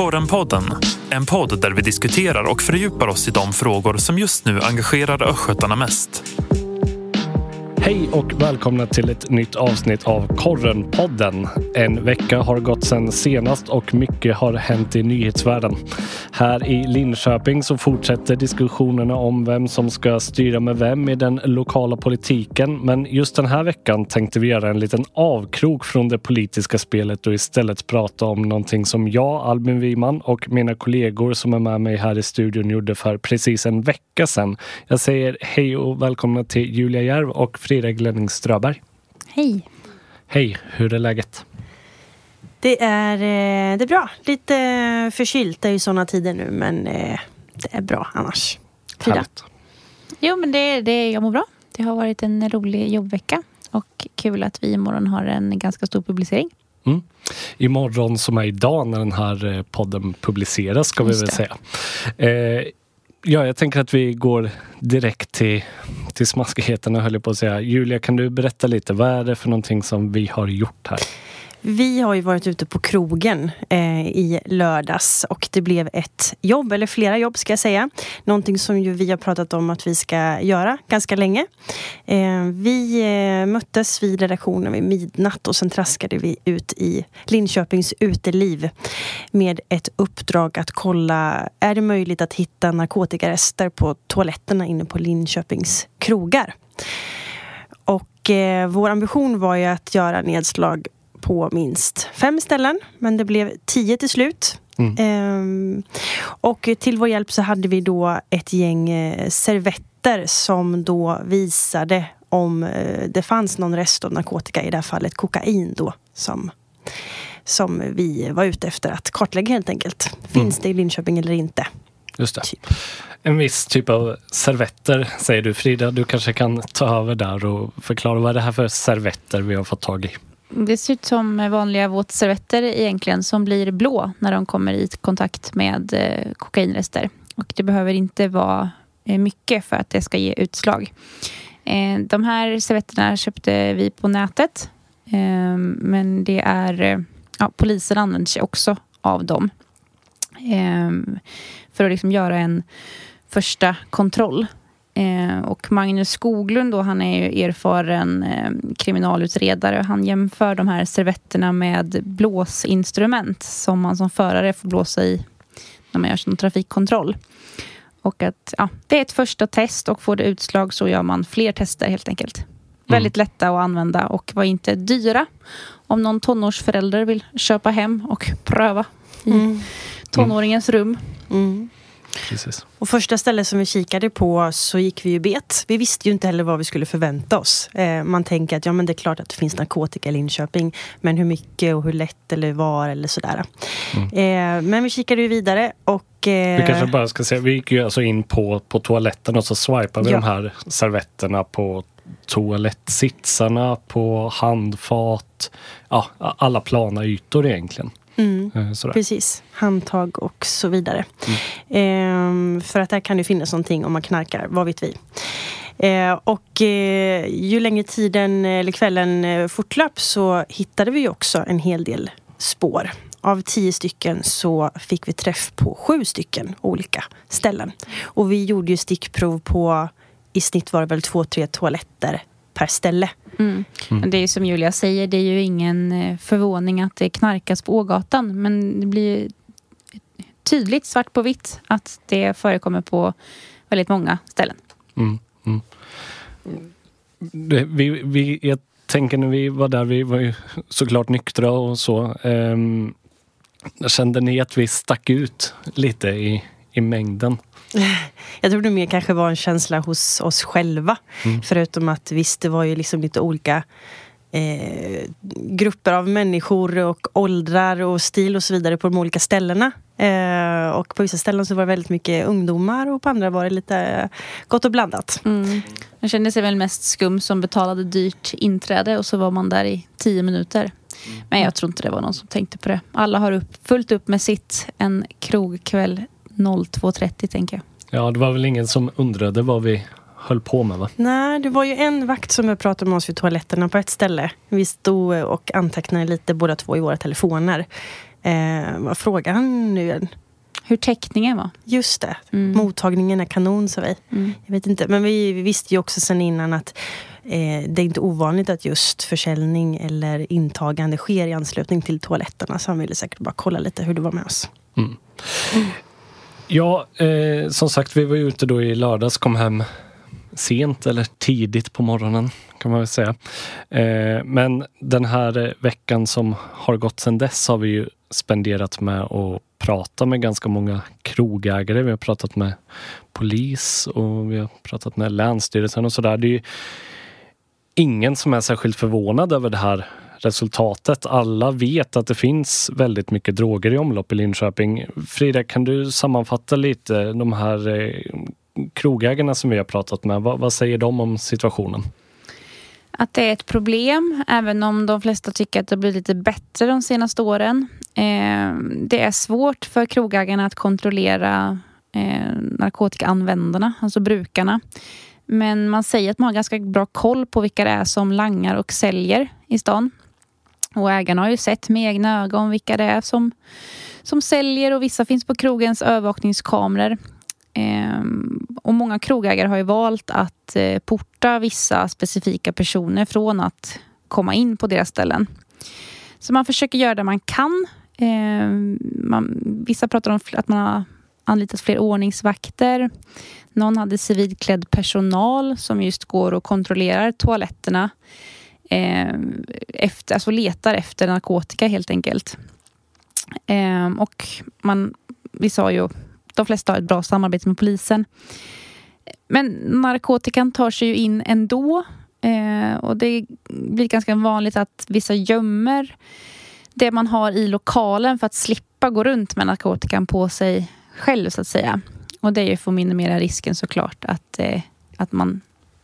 Korrenpodden, en podd där vi diskuterar och fördjupar oss i de frågor som just nu engagerar östgötarna mest. Hej och välkomna till ett nytt avsnitt av Korrenpodden. En vecka har gått sedan senast och mycket har hänt i nyhetsvärlden. Här i Linköping så fortsätter diskussionerna om vem som ska styra med vem i den lokala politiken. Men just den här veckan tänkte vi göra en liten avkrok från det politiska spelet och istället prata om någonting som jag, Albin Wiman och mina kollegor som är med mig här i studion gjorde för precis en vecka sedan. Jag säger hej och välkomna till Julia Järv och Frida Glenning Ströberg. Hej. Hej, hur är läget? Det är, eh, det är bra. Lite eh, förkylt. Det är ju sådana tider nu, men eh, det är bra annars. Frida? Härligt. Jo, men det, det, jag mår bra. Det har varit en rolig jobbvecka och kul att vi imorgon har en ganska stor publicering. Mm. Imorgon som är idag när den här podden publiceras ska vi Just väl det. säga. Eh, ja, jag tänker att vi går direkt till, till smaskigheterna höll jag på att säga. Julia, kan du berätta lite? Vad är det för någonting som vi har gjort här? Vi har ju varit ute på krogen eh, i lördags och det blev ett jobb, eller flera jobb ska jag säga. Någonting som ju vi har pratat om att vi ska göra ganska länge. Eh, vi eh, möttes vid redaktionen vid midnatt och sen traskade vi ut i Linköpings uteliv med ett uppdrag att kolla, är det möjligt att hitta narkotikarester på toaletterna inne på Linköpings krogar? Och eh, vår ambition var ju att göra nedslag på minst fem ställen, men det blev tio till slut. Mm. Ehm, och till vår hjälp så hade vi då ett gäng eh, servetter som då visade om eh, det fanns någon rest av narkotika, i det här fallet kokain då, som, som vi var ute efter att kartlägga helt enkelt. Finns det i Linköping eller inte? Just det. Typ. En viss typ av servetter säger du. Frida, du kanske kan ta över där och förklara vad det här för servetter vi har fått tag i? Det ser ut som vanliga våtservetter egentligen som blir blå när de kommer i kontakt med eh, kokainrester. Och det behöver inte vara eh, mycket för att det ska ge utslag. Eh, de här servetterna köpte vi på nätet. Ehm, men det är... Ja, polisen använder sig också av dem. Ehm, för att liksom göra en första kontroll. Eh, och Magnus Skoglund då, han är ju erfaren eh, kriminalutredare. Han jämför de här servetterna med blåsinstrument som man som förare får blåsa i när man gör sin trafikkontroll. Och att ja, det är ett första test och får det utslag så gör man fler tester helt enkelt. Väldigt lätta att använda och var inte dyra. Om någon tonårsförälder vill köpa hem och pröva i Mm. tonåringens rum. Mm. Precis. Och första stället som vi kikade på så gick vi ju bet. Vi visste ju inte heller vad vi skulle förvänta oss. Eh, man tänker att ja, men det är klart att det finns narkotika i Linköping. Men hur mycket och hur lätt eller var eller sådär. Eh, men vi kikade ju vidare och... Eh, Vi kanske bara ska säga, vi gick ju alltså in på, på toaletten och så swipade vi Ja. de här servetterna på toalettsitsarna, på handfat, ja, alla plana ytor egentligen. Mm, Eh, precis, handtag och så vidare. Eh, för att där kan det finnas någonting om man knarkar, vad vet vi. Eh, och eh, ju längre tiden eller kvällen eh, fortlöp så hittade vi också en hel del spår. Av tio stycken så fick vi träff på sju stycken olika ställen. Och vi gjorde ju stickprov på i snitt var det väl två, tre toaletter per ställe. Mm. Men Det är som Julia säger, det är ju ingen eh, förvåning att det knarkas på Ågatan. Men det blir tydligt svart på vitt att det förekommer på väldigt många ställen. Mm, mm. Det, vi, vi, jag tänker när vi var där, vi var ju såklart nyktra och så. Um, kände ni att vi stack ut lite i, i mängden? Jag tror det mer kanske var en känsla hos oss själva. Mm. Förutom att visst, det var ju liksom lite olika eh, grupper av människor och åldrar och stil och så vidare på de olika ställena. Eh, och på vissa ställen så var det väldigt mycket ungdomar och på andra var det lite gott och blandat. Mm. Man kände sig väl mest skum som betalade dyrt inträde och så var man där i tio minuter. Men jag tror inte det var någon som tänkte på det. Alla har upp, fullt upp med sitt en krogkväll 02.30 tänker jag. Ja, det var väl ingen som undrade vad vi höll på med va? Nej, det var ju en vakt som pratade med oss vid toaletterna på ett ställe. Vi stod och antecknade lite båda två i våra telefoner. Eh, vad frågar han nu igen? Hur täckningen var. Just det. Mm. Mottagningen är kanon, sa vi. Mm. Jag vet inte. Men vi, vi visste ju också sen innan att eh, det är inte ovanligt att just försäljning eller intagande sker i anslutning till toaletterna. Så han ville säkert bara kolla lite hur det var med oss. Ja, eh, som sagt, vi var ute då i lördags, kom hem sent eller tidigt på morgonen kan man väl säga. Eh, men den här veckan som har gått sedan dess har vi ju spenderat med att prata med ganska många krogägare. Vi har pratat med polis och vi har pratat med Länsstyrelsen och sådär. Det är ju ingen som är särskilt förvånad över det här resultatet. Alla vet att det finns väldigt mycket droger i omlopp i Linköping. Frida, kan du sammanfatta lite de här eh, krogägarna som vi har pratat med? Vad, vad säger de om situationen? Att det är ett problem, även om de flesta tycker att det blir lite bättre de senaste åren. Eh, det är svårt för krogägarna att kontrollera eh, narkotikaanvändarna, alltså brukarna. Men man säger att man har ganska bra koll på vilka det är som langar och säljer i stan. Och ägarna har ju sett med egna ögon vilka det är som, som säljer och vissa finns på krogens övervakningskameror. Ehm, och många krogägare har ju valt att eh, porta vissa specifika personer från att komma in på deras ställen. Så man försöker göra det man kan. Ehm, man, vissa pratar om att man har anlitat fler ordningsvakter. Någon hade civilklädd personal som just går och kontrollerar toaletterna eh, efter, alltså letar efter narkotika helt enkelt. Eh, och man, vi sa ju de flesta har ett bra samarbete med polisen. Men narkotikan tar sig ju in ändå. Eh, och det blir ganska vanligt att vissa gömmer det man har i lokalen för att slippa gå runt med narkotikan på sig själv så att säga. Och det är ju för att minimera risken såklart att, eh, att man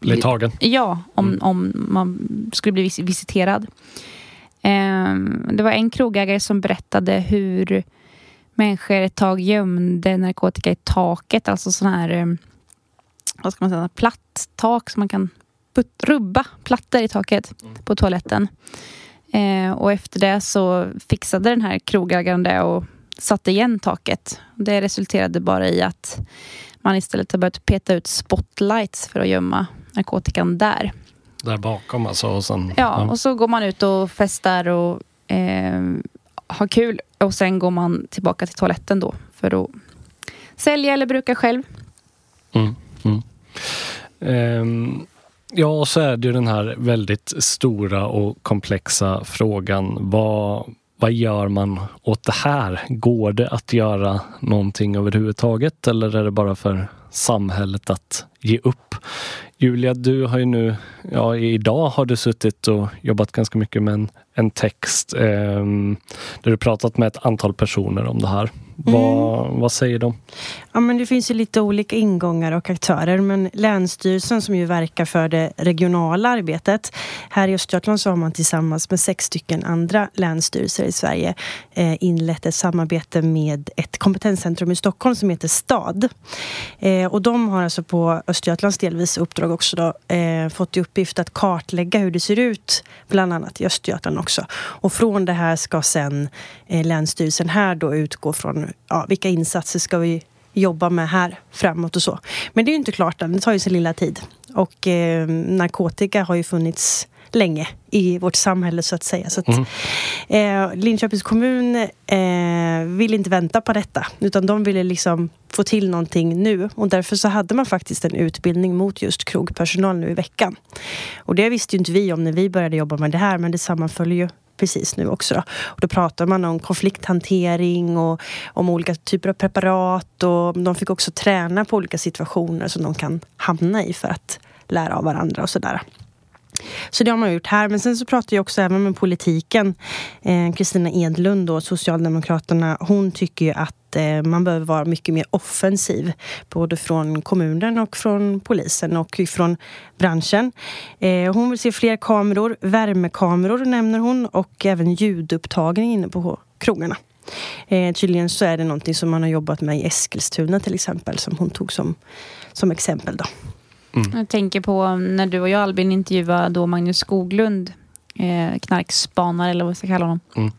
blir tagen? Ja, om, Mm. om man skulle bli vis- visiterad. Ehm, det var en krogägare som berättade hur människor ett tag gömde narkotika i taket. Alltså sån här, ehm, vad ska man säga, platt tak som man kan rubba plattor i taket på toaletten. Eh, och efter det så fixade den här krogägaren det och satte igen taket. Det resulterade bara i att man istället har börjat peta ut spotlights för att gömma narkotikan där. Där bakom alltså? Och sen, Ja, och så går man ut och festar och eh, har kul. Och sen går man tillbaka till toaletten då för att sälja eller bruka själv. Mm, mm. Ehm, ja, och så är det ju den här väldigt stora och komplexa frågan. Vad, vad gör man åt det här? Går det att göra någonting överhuvudtaget eller är det bara för samhället att ge upp? Julia, du har ju nu, ja idag har du suttit och jobbat ganska mycket med en, en text eh, där du pratat med ett antal personer om det här. Vad, vad säger de? Ja, men det finns ju lite olika ingångar och aktörer men Länsstyrelsen som ju verkar för det regionala arbetet. Här i Östergötland så har man tillsammans med sex stycken andra länsstyrelser i Sverige eh, inlett ett samarbete med ett kompetenscentrum i Stockholm som heter STAD. Eh, och de har alltså på Östergötlands delvis uppdrag också då, eh, fått i uppgift att kartlägga hur det ser ut bland annat i Östergötland också. Och från det här ska sen eh, Länsstyrelsen här då utgå från ja, vilka insatser ska vi jobba med här framåt och så. Men det är ju inte klart än, det tar ju sin lilla tid. Och eh, narkotika har ju funnits länge i vårt samhälle så att säga. Så att, eh, Linköpings kommun eh, vill inte vänta på detta utan de ville liksom få till någonting nu och därför så hade man faktiskt en utbildning mot just krogpersonal nu i veckan. Och det visste ju inte vi om när vi började jobba med det här men det sammanföll ju precis nu också. Då. Och då pratar man om konflikthantering och om olika typer av preparat och de fick också träna på olika situationer som de kan hamna i för att lära av varandra och sådär. Så det har man gjort här. Men sen så pratar jag också även med politiken. Eh, Kristina Edlund, då, Socialdemokraterna, hon tycker ju att eh, man behöver vara mycket mer offensiv. Både från kommunen och från polisen och från branschen. Eh, hon vill se fler kameror, värmekameror nämner hon och även ljudupptagning inne på krogarna. Eh, tydligen så är det någonting som man har jobbat med i Eskilstuna till exempel som hon tog som, som exempel. Då. Jag tänker på när du och jag Albin intervjuade då Magnus Skoglund, eh, knarkspanare eller vad vi ska kalla honom. Mm.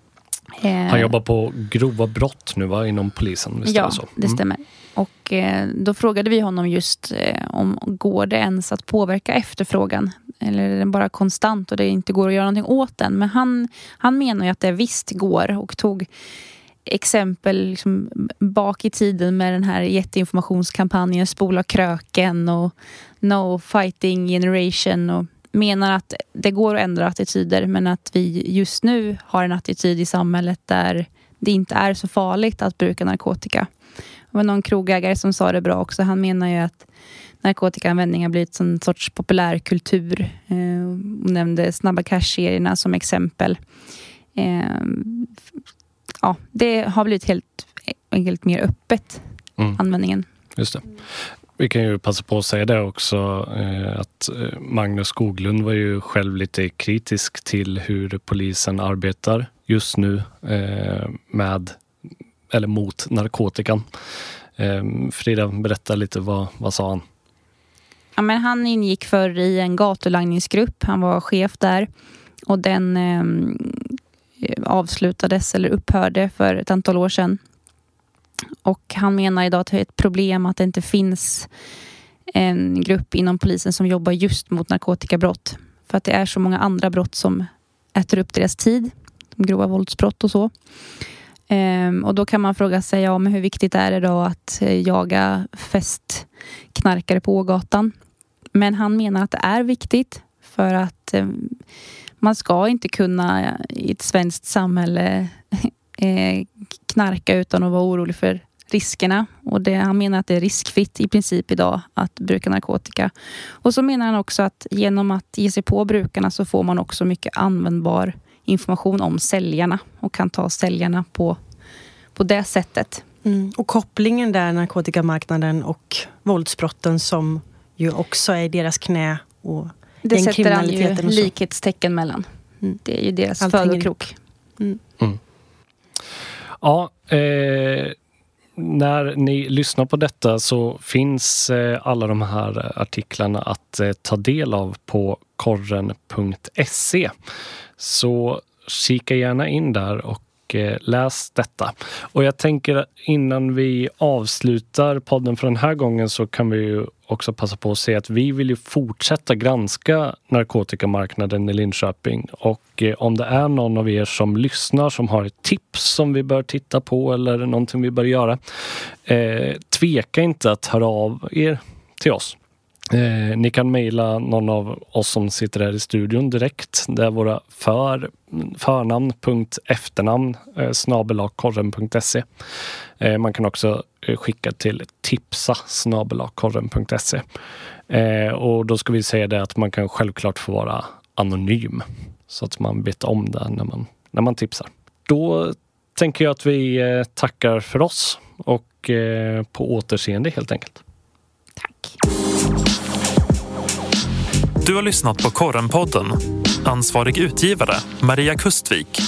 Eh, Han jobbar på grova brott nu va, inom polisen? Visst ja, det, så? Mm. det stämmer. Och eh, då frågade vi honom just eh, om går det ens att påverka efterfrågan? Eller är den bara konstant och det inte går att göra någonting åt den? Men han, han menar ju att det visst går och tog exempel liksom, bak i tiden med den här jätteinformationskampanjen Spola kröken och No fighting generation och menar att det går att ändra attityder men att vi just nu har en attityd i samhället där det inte är så farligt att bruka narkotika. Det var någon krogägare som sa det bra också. Han menar ju att narkotikaanvändning har blivit en sorts populärkultur. Eh, nämnde Snabba Cash-serierna som exempel. Eh, ja, det har blivit helt enkelt mer öppet, mm. användningen. Just det. Vi kan ju passa på att säga det också eh, att eh, Magnus Skoglund var ju själv lite kritisk till hur polisen arbetar just nu eh, med eller mot narkotikan. Frida, berätta lite, vad, vad sa han? Ja, men han ingick förr i en gatulangningsgrupp. Han var chef där och den eh, Eh, avslutades eller upphörde för ett antal år sedan. Och han menar idag att det är ett problem att det inte finns en grupp inom polisen som jobbar just mot narkotikabrott. För att det är så många andra brott som äter upp deras tid. Grova våldsbrott och så. Ehm, och då kan man fråga sig, ja, men hur viktigt är det då att eh, jaga festknarkare på gatan? Men han menar att det är viktigt för att eh, man ska inte kunna i ett svenskt samhälle eh, knarka utan att vara orolig för riskerna. Och det, han menar att det är riskfritt i princip idag att bruka narkotika. Och så menar han också att genom att ge sig på brukarna så får man också mycket användbar information om säljarna och kan ta säljarna på, på det sättet. Mm. Och kopplingen där, narkotikamarknaden och våldsbrotten som ju också är i deras knä och det sätter han ju likhetstecken mellan. Mm. Det är ju deras födokrok. Mm. mm. Ja, eh, när ni lyssnar på detta så finns eh, alla de här artiklarna att eh, ta del av på korren.se. Så kika gärna in där och Eh, läs detta. Och jag tänker innan vi avslutar podden för den här gången så kan vi ju också passa på att säga att vi vill ju fortsätta granska narkotikamarknaden i Linköping och eh, om det är någon av er som lyssnar som har ett tips som vi bör titta på eller någonting vi bör göra. Eh, tveka inte att höra av er till oss. Eh, ni kan mejla någon av oss som sitter här i studion direkt. Det är våra för, förnamn.efternamn eh, snabelakorren.se. Eh, man kan också eh, skicka till tipsa snabelakorren.se. Eh, och då ska vi säga det att man kan självklart få vara anonym så att man vet om det när man, när man tipsar. Då tänker jag att vi eh, tackar för oss och eh, på återseende helt enkelt. Du har lyssnat på Korrenpodden. Ansvarig utgivare Maria Kustvik.